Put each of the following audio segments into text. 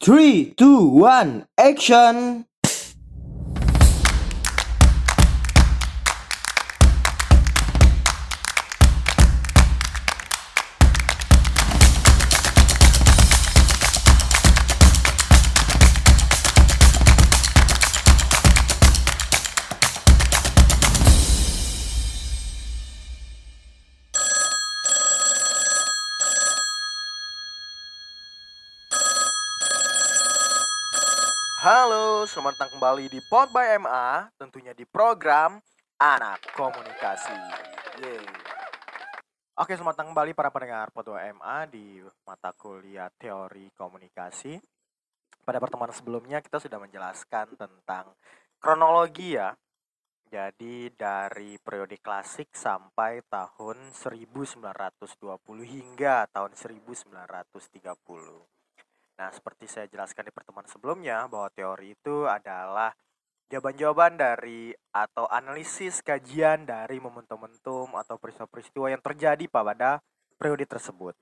Three, two, one, action! Selamat kembali di Pod by MA, tentunya di program Anak Komunikasi. Yeay. Oke, selamat datang kembali para pendengar Pod by MA di mata kuliah Teori Komunikasi. Pada pertemuan sebelumnya kita sudah menjelaskan tentang kronologi ya. Jadi dari periode klasik sampai tahun 1920 hingga tahun 1930. Nah, seperti saya jelaskan di pertemuan sebelumnya bahwa teori itu adalah jawaban-jawaban dari atau analisis kajian dari momentum-momentum atau peristiwa-peristiwa yang terjadi pada periode tersebut.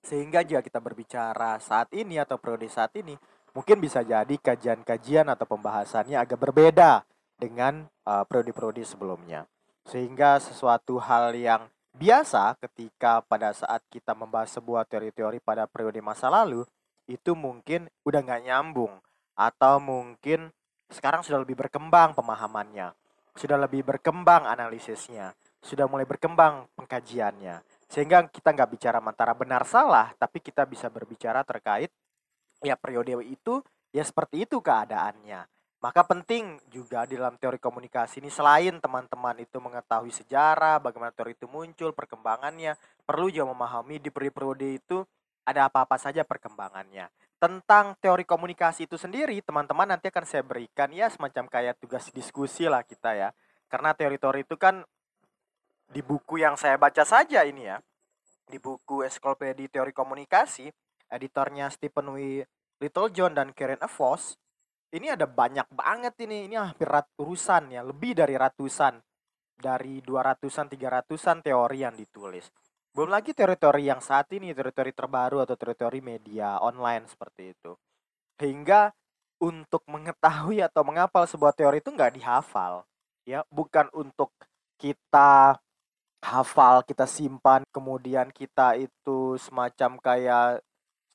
Sehingga jika kita berbicara saat ini atau periode saat ini, mungkin bisa jadi kajian-kajian atau pembahasannya agak berbeda dengan uh, periode-periode sebelumnya. Sehingga sesuatu hal yang biasa ketika pada saat kita membahas sebuah teori-teori pada periode masa lalu, itu mungkin udah nggak nyambung atau mungkin sekarang sudah lebih berkembang pemahamannya, sudah lebih berkembang analisisnya, sudah mulai berkembang pengkajiannya. Sehingga kita nggak bicara antara benar salah, tapi kita bisa berbicara terkait ya periode itu ya seperti itu keadaannya. Maka penting juga di dalam teori komunikasi ini selain teman-teman itu mengetahui sejarah, bagaimana teori itu muncul, perkembangannya, perlu juga memahami di periode itu ada apa-apa saja perkembangannya. Tentang teori komunikasi itu sendiri, teman-teman nanti akan saya berikan ya semacam kayak tugas diskusi lah kita ya. Karena teori-teori itu kan di buku yang saya baca saja ini ya. Di buku Encyclopedia Teori Komunikasi, editornya Stephen W. Littlejohn dan Karen Evos, ini ada banyak banget ini. Ini hampir ratusan ya, lebih dari ratusan. Dari 200-an, 300-an teori yang ditulis. Belum lagi teori-teori yang saat ini, teori-teori terbaru atau teori-teori media online seperti itu. Hingga untuk mengetahui atau menghafal sebuah teori itu nggak dihafal. Ya, bukan untuk kita hafal, kita simpan, kemudian kita itu semacam kayak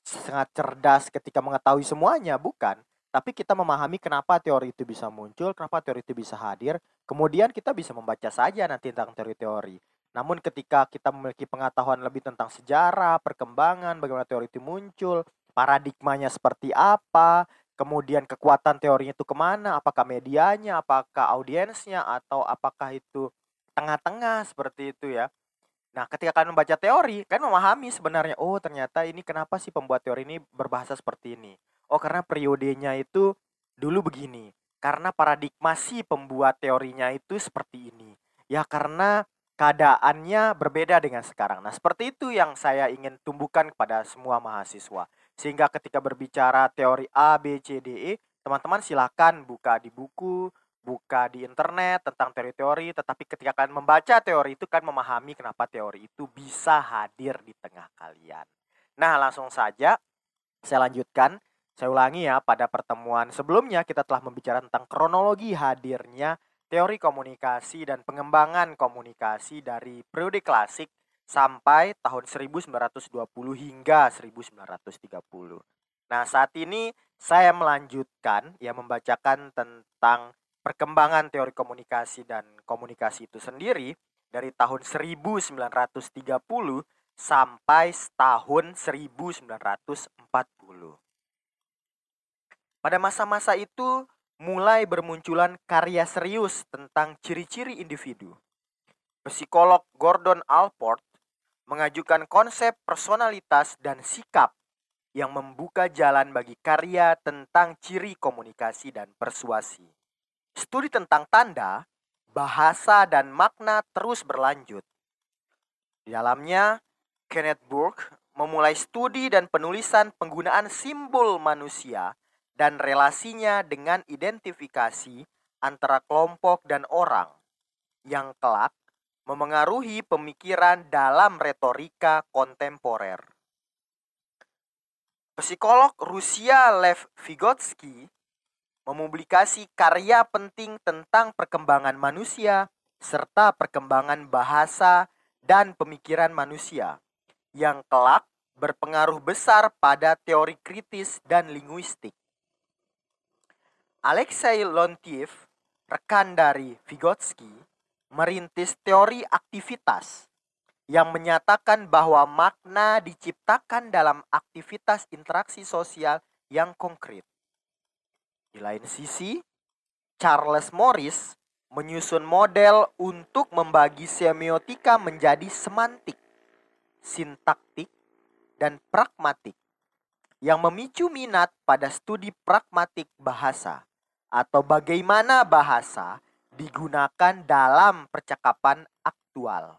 sangat cerdas ketika mengetahui semuanya, bukan. Tapi kita memahami kenapa teori itu bisa muncul, kenapa teori itu bisa hadir, kemudian kita bisa membaca saja nanti tentang teori-teori. Namun ketika kita memiliki pengetahuan lebih tentang sejarah, perkembangan, bagaimana teori itu muncul, paradigmanya seperti apa, kemudian kekuatan teorinya itu ke mana, apakah medianya, apakah audiensnya, atau apakah itu tengah-tengah seperti itu ya. Nah, ketika kalian membaca teori, kan memahami sebenarnya, oh ternyata ini kenapa sih pembuat teori ini berbahasa seperti ini. Oh, karena periodenya itu dulu begini. Karena paradigma si pembuat teorinya itu seperti ini. Ya karena keadaannya berbeda dengan sekarang. Nah, seperti itu yang saya ingin tumbuhkan kepada semua mahasiswa. Sehingga ketika berbicara teori A, B, C, D, E, teman-teman silakan buka di buku, buka di internet tentang teori-teori, tetapi ketika kalian membaca teori itu kan memahami kenapa teori itu bisa hadir di tengah kalian. Nah, langsung saja saya lanjutkan. Saya ulangi ya, pada pertemuan sebelumnya kita telah membicarakan tentang kronologi hadirnya teori komunikasi dan pengembangan komunikasi dari periode klasik sampai tahun 1920 hingga 1930. Nah, saat ini saya melanjutkan ya membacakan tentang perkembangan teori komunikasi dan komunikasi itu sendiri dari tahun 1930 sampai tahun 1940. Pada masa-masa itu mulai bermunculan karya serius tentang ciri-ciri individu. Psikolog Gordon Alport mengajukan konsep personalitas dan sikap yang membuka jalan bagi karya tentang ciri komunikasi dan persuasi. Studi tentang tanda, bahasa, dan makna terus berlanjut. Di dalamnya, Kenneth Burke memulai studi dan penulisan penggunaan simbol manusia dan relasinya dengan identifikasi antara kelompok dan orang yang kelak memengaruhi pemikiran dalam retorika kontemporer. Psikolog Rusia Lev Vygotsky mempublikasi karya penting tentang perkembangan manusia serta perkembangan bahasa dan pemikiran manusia yang kelak berpengaruh besar pada teori kritis dan linguistik. Alexei Lontiev, rekan dari Vygotsky, merintis teori aktivitas yang menyatakan bahwa makna diciptakan dalam aktivitas interaksi sosial yang konkret. Di lain sisi, Charles Morris menyusun model untuk membagi semiotika menjadi semantik, sintaktik, dan pragmatik yang memicu minat pada studi pragmatik bahasa atau bagaimana bahasa digunakan dalam percakapan aktual.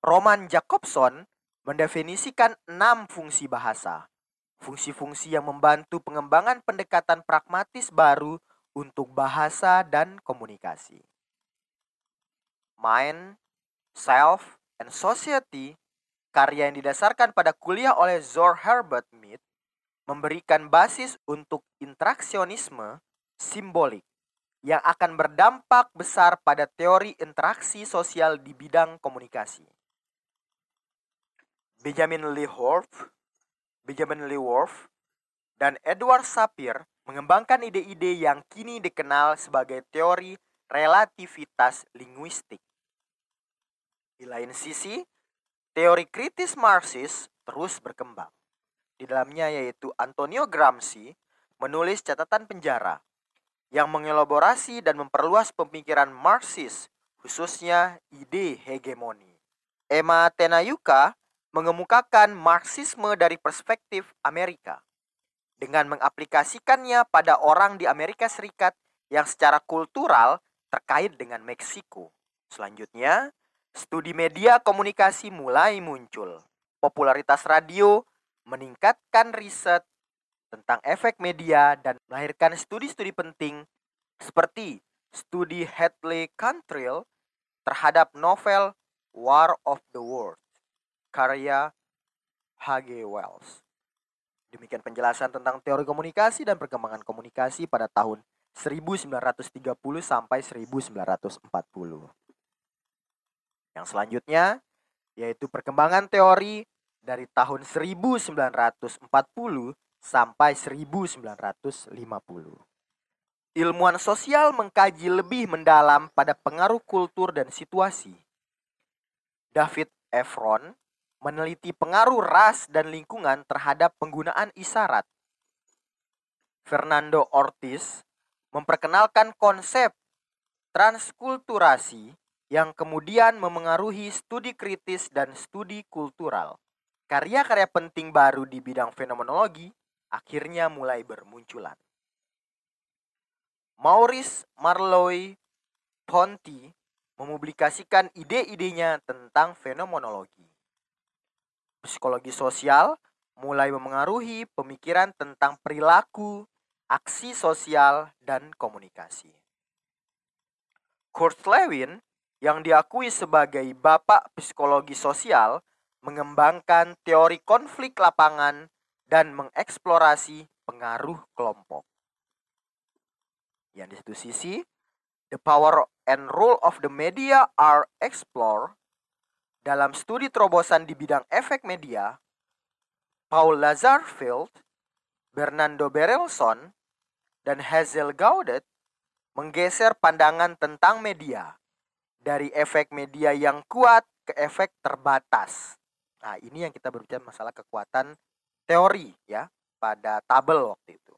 Roman Jacobson mendefinisikan enam fungsi bahasa. Fungsi-fungsi yang membantu pengembangan pendekatan pragmatis baru untuk bahasa dan komunikasi. Mind, Self, and Society, karya yang didasarkan pada kuliah oleh Zor Herbert Mead, memberikan basis untuk interaksionisme simbolik yang akan berdampak besar pada teori interaksi sosial di bidang komunikasi. Benjamin Lee Benjamin Lee dan Edward Sapir mengembangkan ide-ide yang kini dikenal sebagai teori relativitas linguistik. Di lain sisi, teori kritis Marxis terus berkembang. Di dalamnya yaitu Antonio Gramsci menulis catatan penjara yang mengelaborasi dan memperluas pemikiran Marxis, khususnya ide hegemoni. Emma Tenayuka mengemukakan Marxisme dari perspektif Amerika dengan mengaplikasikannya pada orang di Amerika Serikat yang secara kultural terkait dengan Meksiko. Selanjutnya, studi media komunikasi mulai muncul. Popularitas radio meningkatkan riset tentang efek media dan melahirkan studi-studi penting seperti studi Hadley Cantrill terhadap novel War of the Worlds karya H.G. Wells. Demikian penjelasan tentang teori komunikasi dan perkembangan komunikasi pada tahun 1930 sampai 1940. Yang selanjutnya yaitu perkembangan teori dari tahun 1940 sampai 1950. Ilmuwan sosial mengkaji lebih mendalam pada pengaruh kultur dan situasi. David Efron meneliti pengaruh ras dan lingkungan terhadap penggunaan isyarat. Fernando Ortiz memperkenalkan konsep transkulturasi yang kemudian memengaruhi studi kritis dan studi kultural. Karya-karya penting baru di bidang fenomenologi akhirnya mulai bermunculan. Maurice Marlowe Ponty mempublikasikan ide-idenya tentang fenomenologi. Psikologi sosial mulai memengaruhi pemikiran tentang perilaku, aksi sosial, dan komunikasi. Kurt Lewin yang diakui sebagai bapak psikologi sosial mengembangkan teori konflik lapangan dan mengeksplorasi pengaruh kelompok. Yang di satu sisi, the power and role of the media are explored dalam studi terobosan di bidang efek media, Paul Lazarfield, Bernardo Berelson, dan Hazel Gaudet menggeser pandangan tentang media dari efek media yang kuat ke efek terbatas. Nah, ini yang kita berbicara masalah kekuatan teori ya pada tabel waktu itu.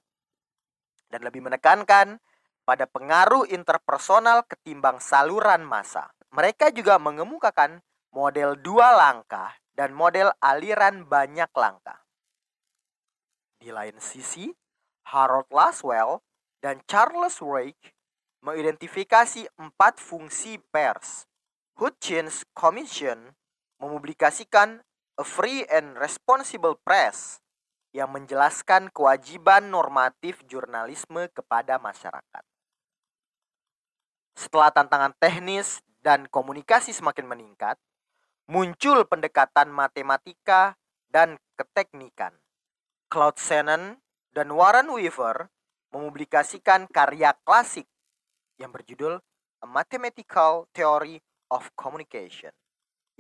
Dan lebih menekankan pada pengaruh interpersonal ketimbang saluran massa. Mereka juga mengemukakan model dua langkah, dan model aliran banyak langkah. Di lain sisi, Harold Laswell dan Charles Wake mengidentifikasi empat fungsi pers. Hutchins Commission mempublikasikan A Free and Responsible Press yang menjelaskan kewajiban normatif jurnalisme kepada masyarakat. Setelah tantangan teknis dan komunikasi semakin meningkat, muncul pendekatan matematika dan keteknikan Claude Shannon dan Warren Weaver mempublikasikan karya klasik yang berjudul A Mathematical Theory of Communication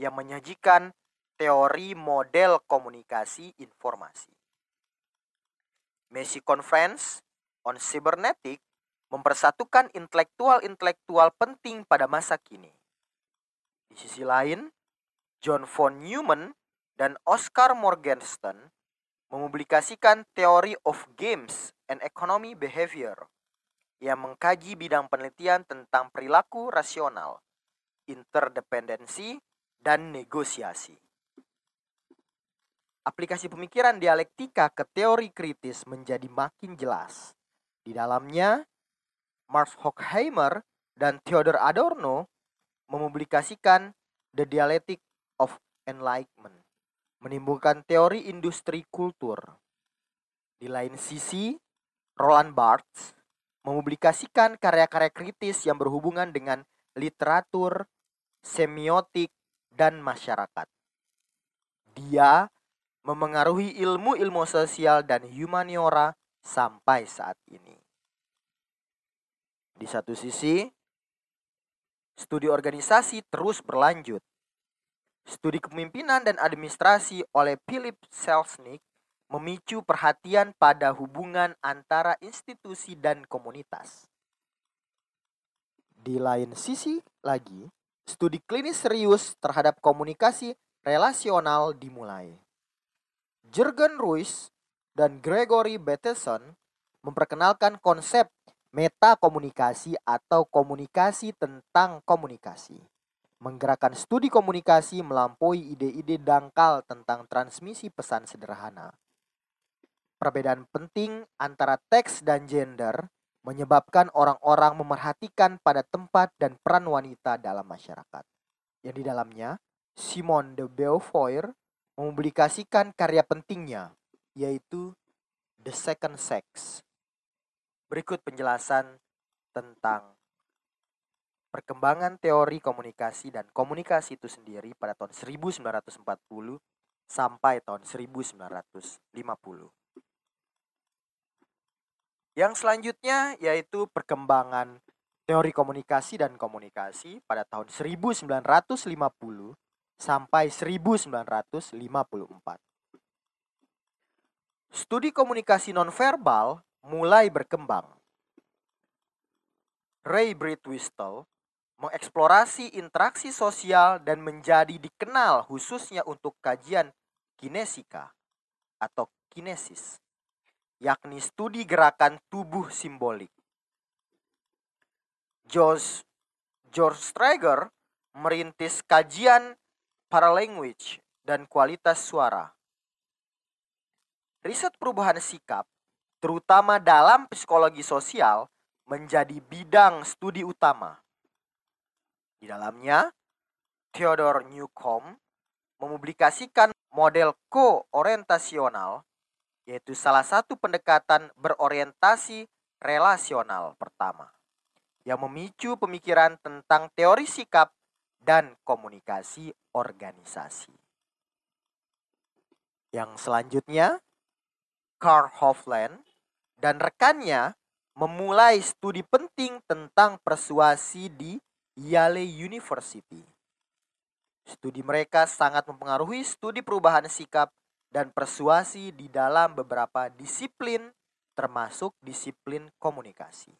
yang menyajikan teori model komunikasi informasi. Messi Conference on Cybernetic mempersatukan intelektual-intelektual penting pada masa kini. Di sisi lain, John von Neumann dan Oscar Morgenstern mempublikasikan Theory of Games and Economy Behavior yang mengkaji bidang penelitian tentang perilaku rasional, interdependensi, dan negosiasi. Aplikasi pemikiran dialektika ke teori kritis menjadi makin jelas. Di dalamnya, Max Horkheimer dan Theodor Adorno mempublikasikan The Dialectic of Enlightenment menimbulkan teori industri kultur. Di lain sisi, Roland Barthes mempublikasikan karya-karya kritis yang berhubungan dengan literatur, semiotik, dan masyarakat. Dia memengaruhi ilmu-ilmu sosial dan humaniora sampai saat ini. Di satu sisi, studi organisasi terus berlanjut Studi kepemimpinan dan administrasi oleh Philip Selznick memicu perhatian pada hubungan antara institusi dan komunitas. Di lain sisi lagi, studi klinis serius terhadap komunikasi relasional dimulai. Jürgen Ruiz dan Gregory Bateson memperkenalkan konsep metakomunikasi atau komunikasi tentang komunikasi menggerakkan studi komunikasi melampaui ide-ide dangkal tentang transmisi pesan sederhana. Perbedaan penting antara teks dan gender menyebabkan orang-orang memerhatikan pada tempat dan peran wanita dalam masyarakat. Yang di dalamnya, Simone de Beauvoir mempublikasikan karya pentingnya, yaitu The Second Sex. Berikut penjelasan tentang perkembangan teori komunikasi dan komunikasi itu sendiri pada tahun 1940 sampai tahun 1950. Yang selanjutnya yaitu perkembangan teori komunikasi dan komunikasi pada tahun 1950 sampai 1954. Studi komunikasi nonverbal mulai berkembang. Ray Bridwistle mengeksplorasi interaksi sosial dan menjadi dikenal khususnya untuk kajian kinesika atau kinesis, yakni studi gerakan tubuh simbolik. George, George Strager merintis kajian paralanguage dan kualitas suara. Riset perubahan sikap, terutama dalam psikologi sosial, menjadi bidang studi utama. Di dalamnya, Theodore Newcomb mempublikasikan model ko-orientasional, yaitu salah satu pendekatan berorientasi relasional pertama, yang memicu pemikiran tentang teori sikap dan komunikasi organisasi. Yang selanjutnya, Carl Hofland dan rekannya memulai studi penting tentang persuasi di Yale University. Studi mereka sangat mempengaruhi studi perubahan sikap dan persuasi di dalam beberapa disiplin termasuk disiplin komunikasi.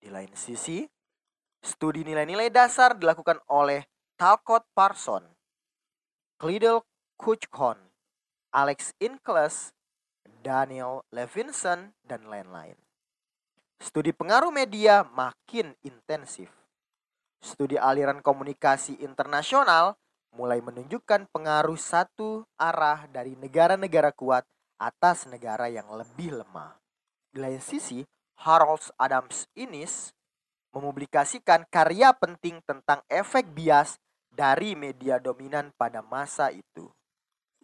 Di lain sisi, studi nilai-nilai dasar dilakukan oleh Talcott Parson, Clydell Kuchkon, Alex Inkles, Daniel Levinson, dan lain-lain. Studi pengaruh media makin intensif. Studi aliran komunikasi internasional mulai menunjukkan pengaruh satu arah dari negara-negara kuat atas negara yang lebih lemah. Di lain sisi, Harold Adams Innis mempublikasikan karya penting tentang efek bias dari media dominan pada masa itu.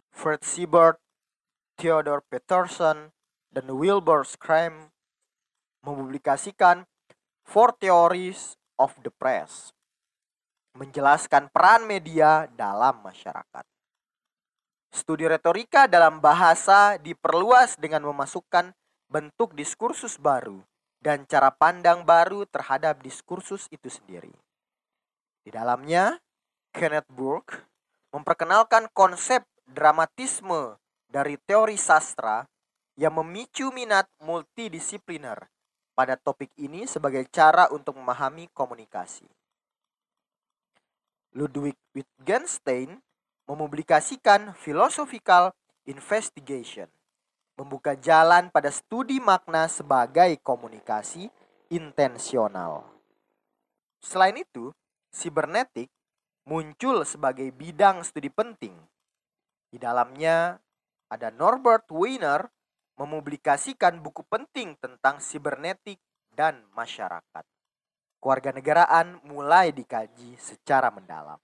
Fred Siebert, Theodore Peterson, dan Wilbur Scram mempublikasikan Four Theories of the Press, menjelaskan peran media dalam masyarakat. Studi retorika dalam bahasa diperluas dengan memasukkan bentuk diskursus baru dan cara pandang baru terhadap diskursus itu sendiri. Di dalamnya, Kenneth Burke memperkenalkan konsep dramatisme dari teori sastra yang memicu minat multidisipliner pada topik ini sebagai cara untuk memahami komunikasi. Ludwig Wittgenstein mempublikasikan Philosophical Investigation, membuka jalan pada studi makna sebagai komunikasi intensional. Selain itu, sibernetik muncul sebagai bidang studi penting. Di dalamnya ada Norbert Wiener mempublikasikan buku penting tentang sibernetik dan masyarakat. Kewarganegaraan mulai dikaji secara mendalam.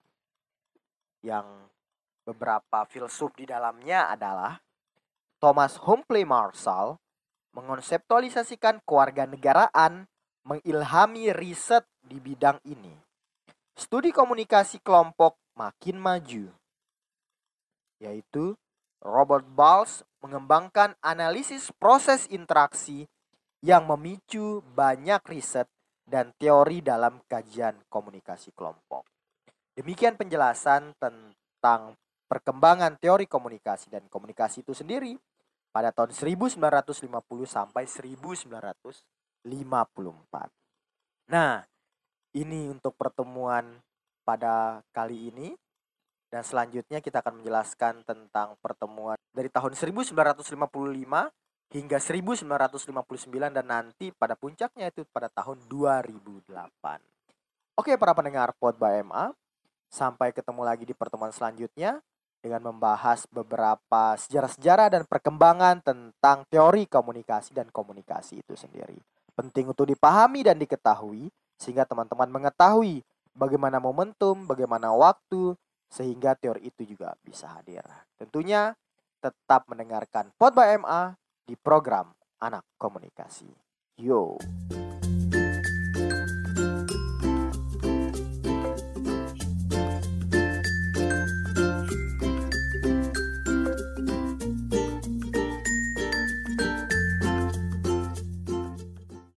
Yang Beberapa filsuf di dalamnya adalah Thomas Humphrey Marshall mengonseptualisasikan kewarganegaraan mengilhami riset di bidang ini. Studi komunikasi kelompok makin maju, yaitu Robert Bals mengembangkan analisis proses interaksi yang memicu banyak riset dan teori dalam kajian komunikasi kelompok. Demikian penjelasan tentang perkembangan teori komunikasi dan komunikasi itu sendiri pada tahun 1950 sampai 1954. Nah, ini untuk pertemuan pada kali ini dan selanjutnya kita akan menjelaskan tentang pertemuan dari tahun 1955 hingga 1959 dan nanti pada puncaknya itu pada tahun 2008. Oke para pendengar Pod by MA, sampai ketemu lagi di pertemuan selanjutnya dengan membahas beberapa sejarah-sejarah dan perkembangan tentang teori komunikasi dan komunikasi itu sendiri. Penting untuk dipahami dan diketahui sehingga teman-teman mengetahui bagaimana momentum, bagaimana waktu sehingga teori itu juga bisa hadir. Tentunya tetap mendengarkan Pod by MA di program Anak Komunikasi. Yo.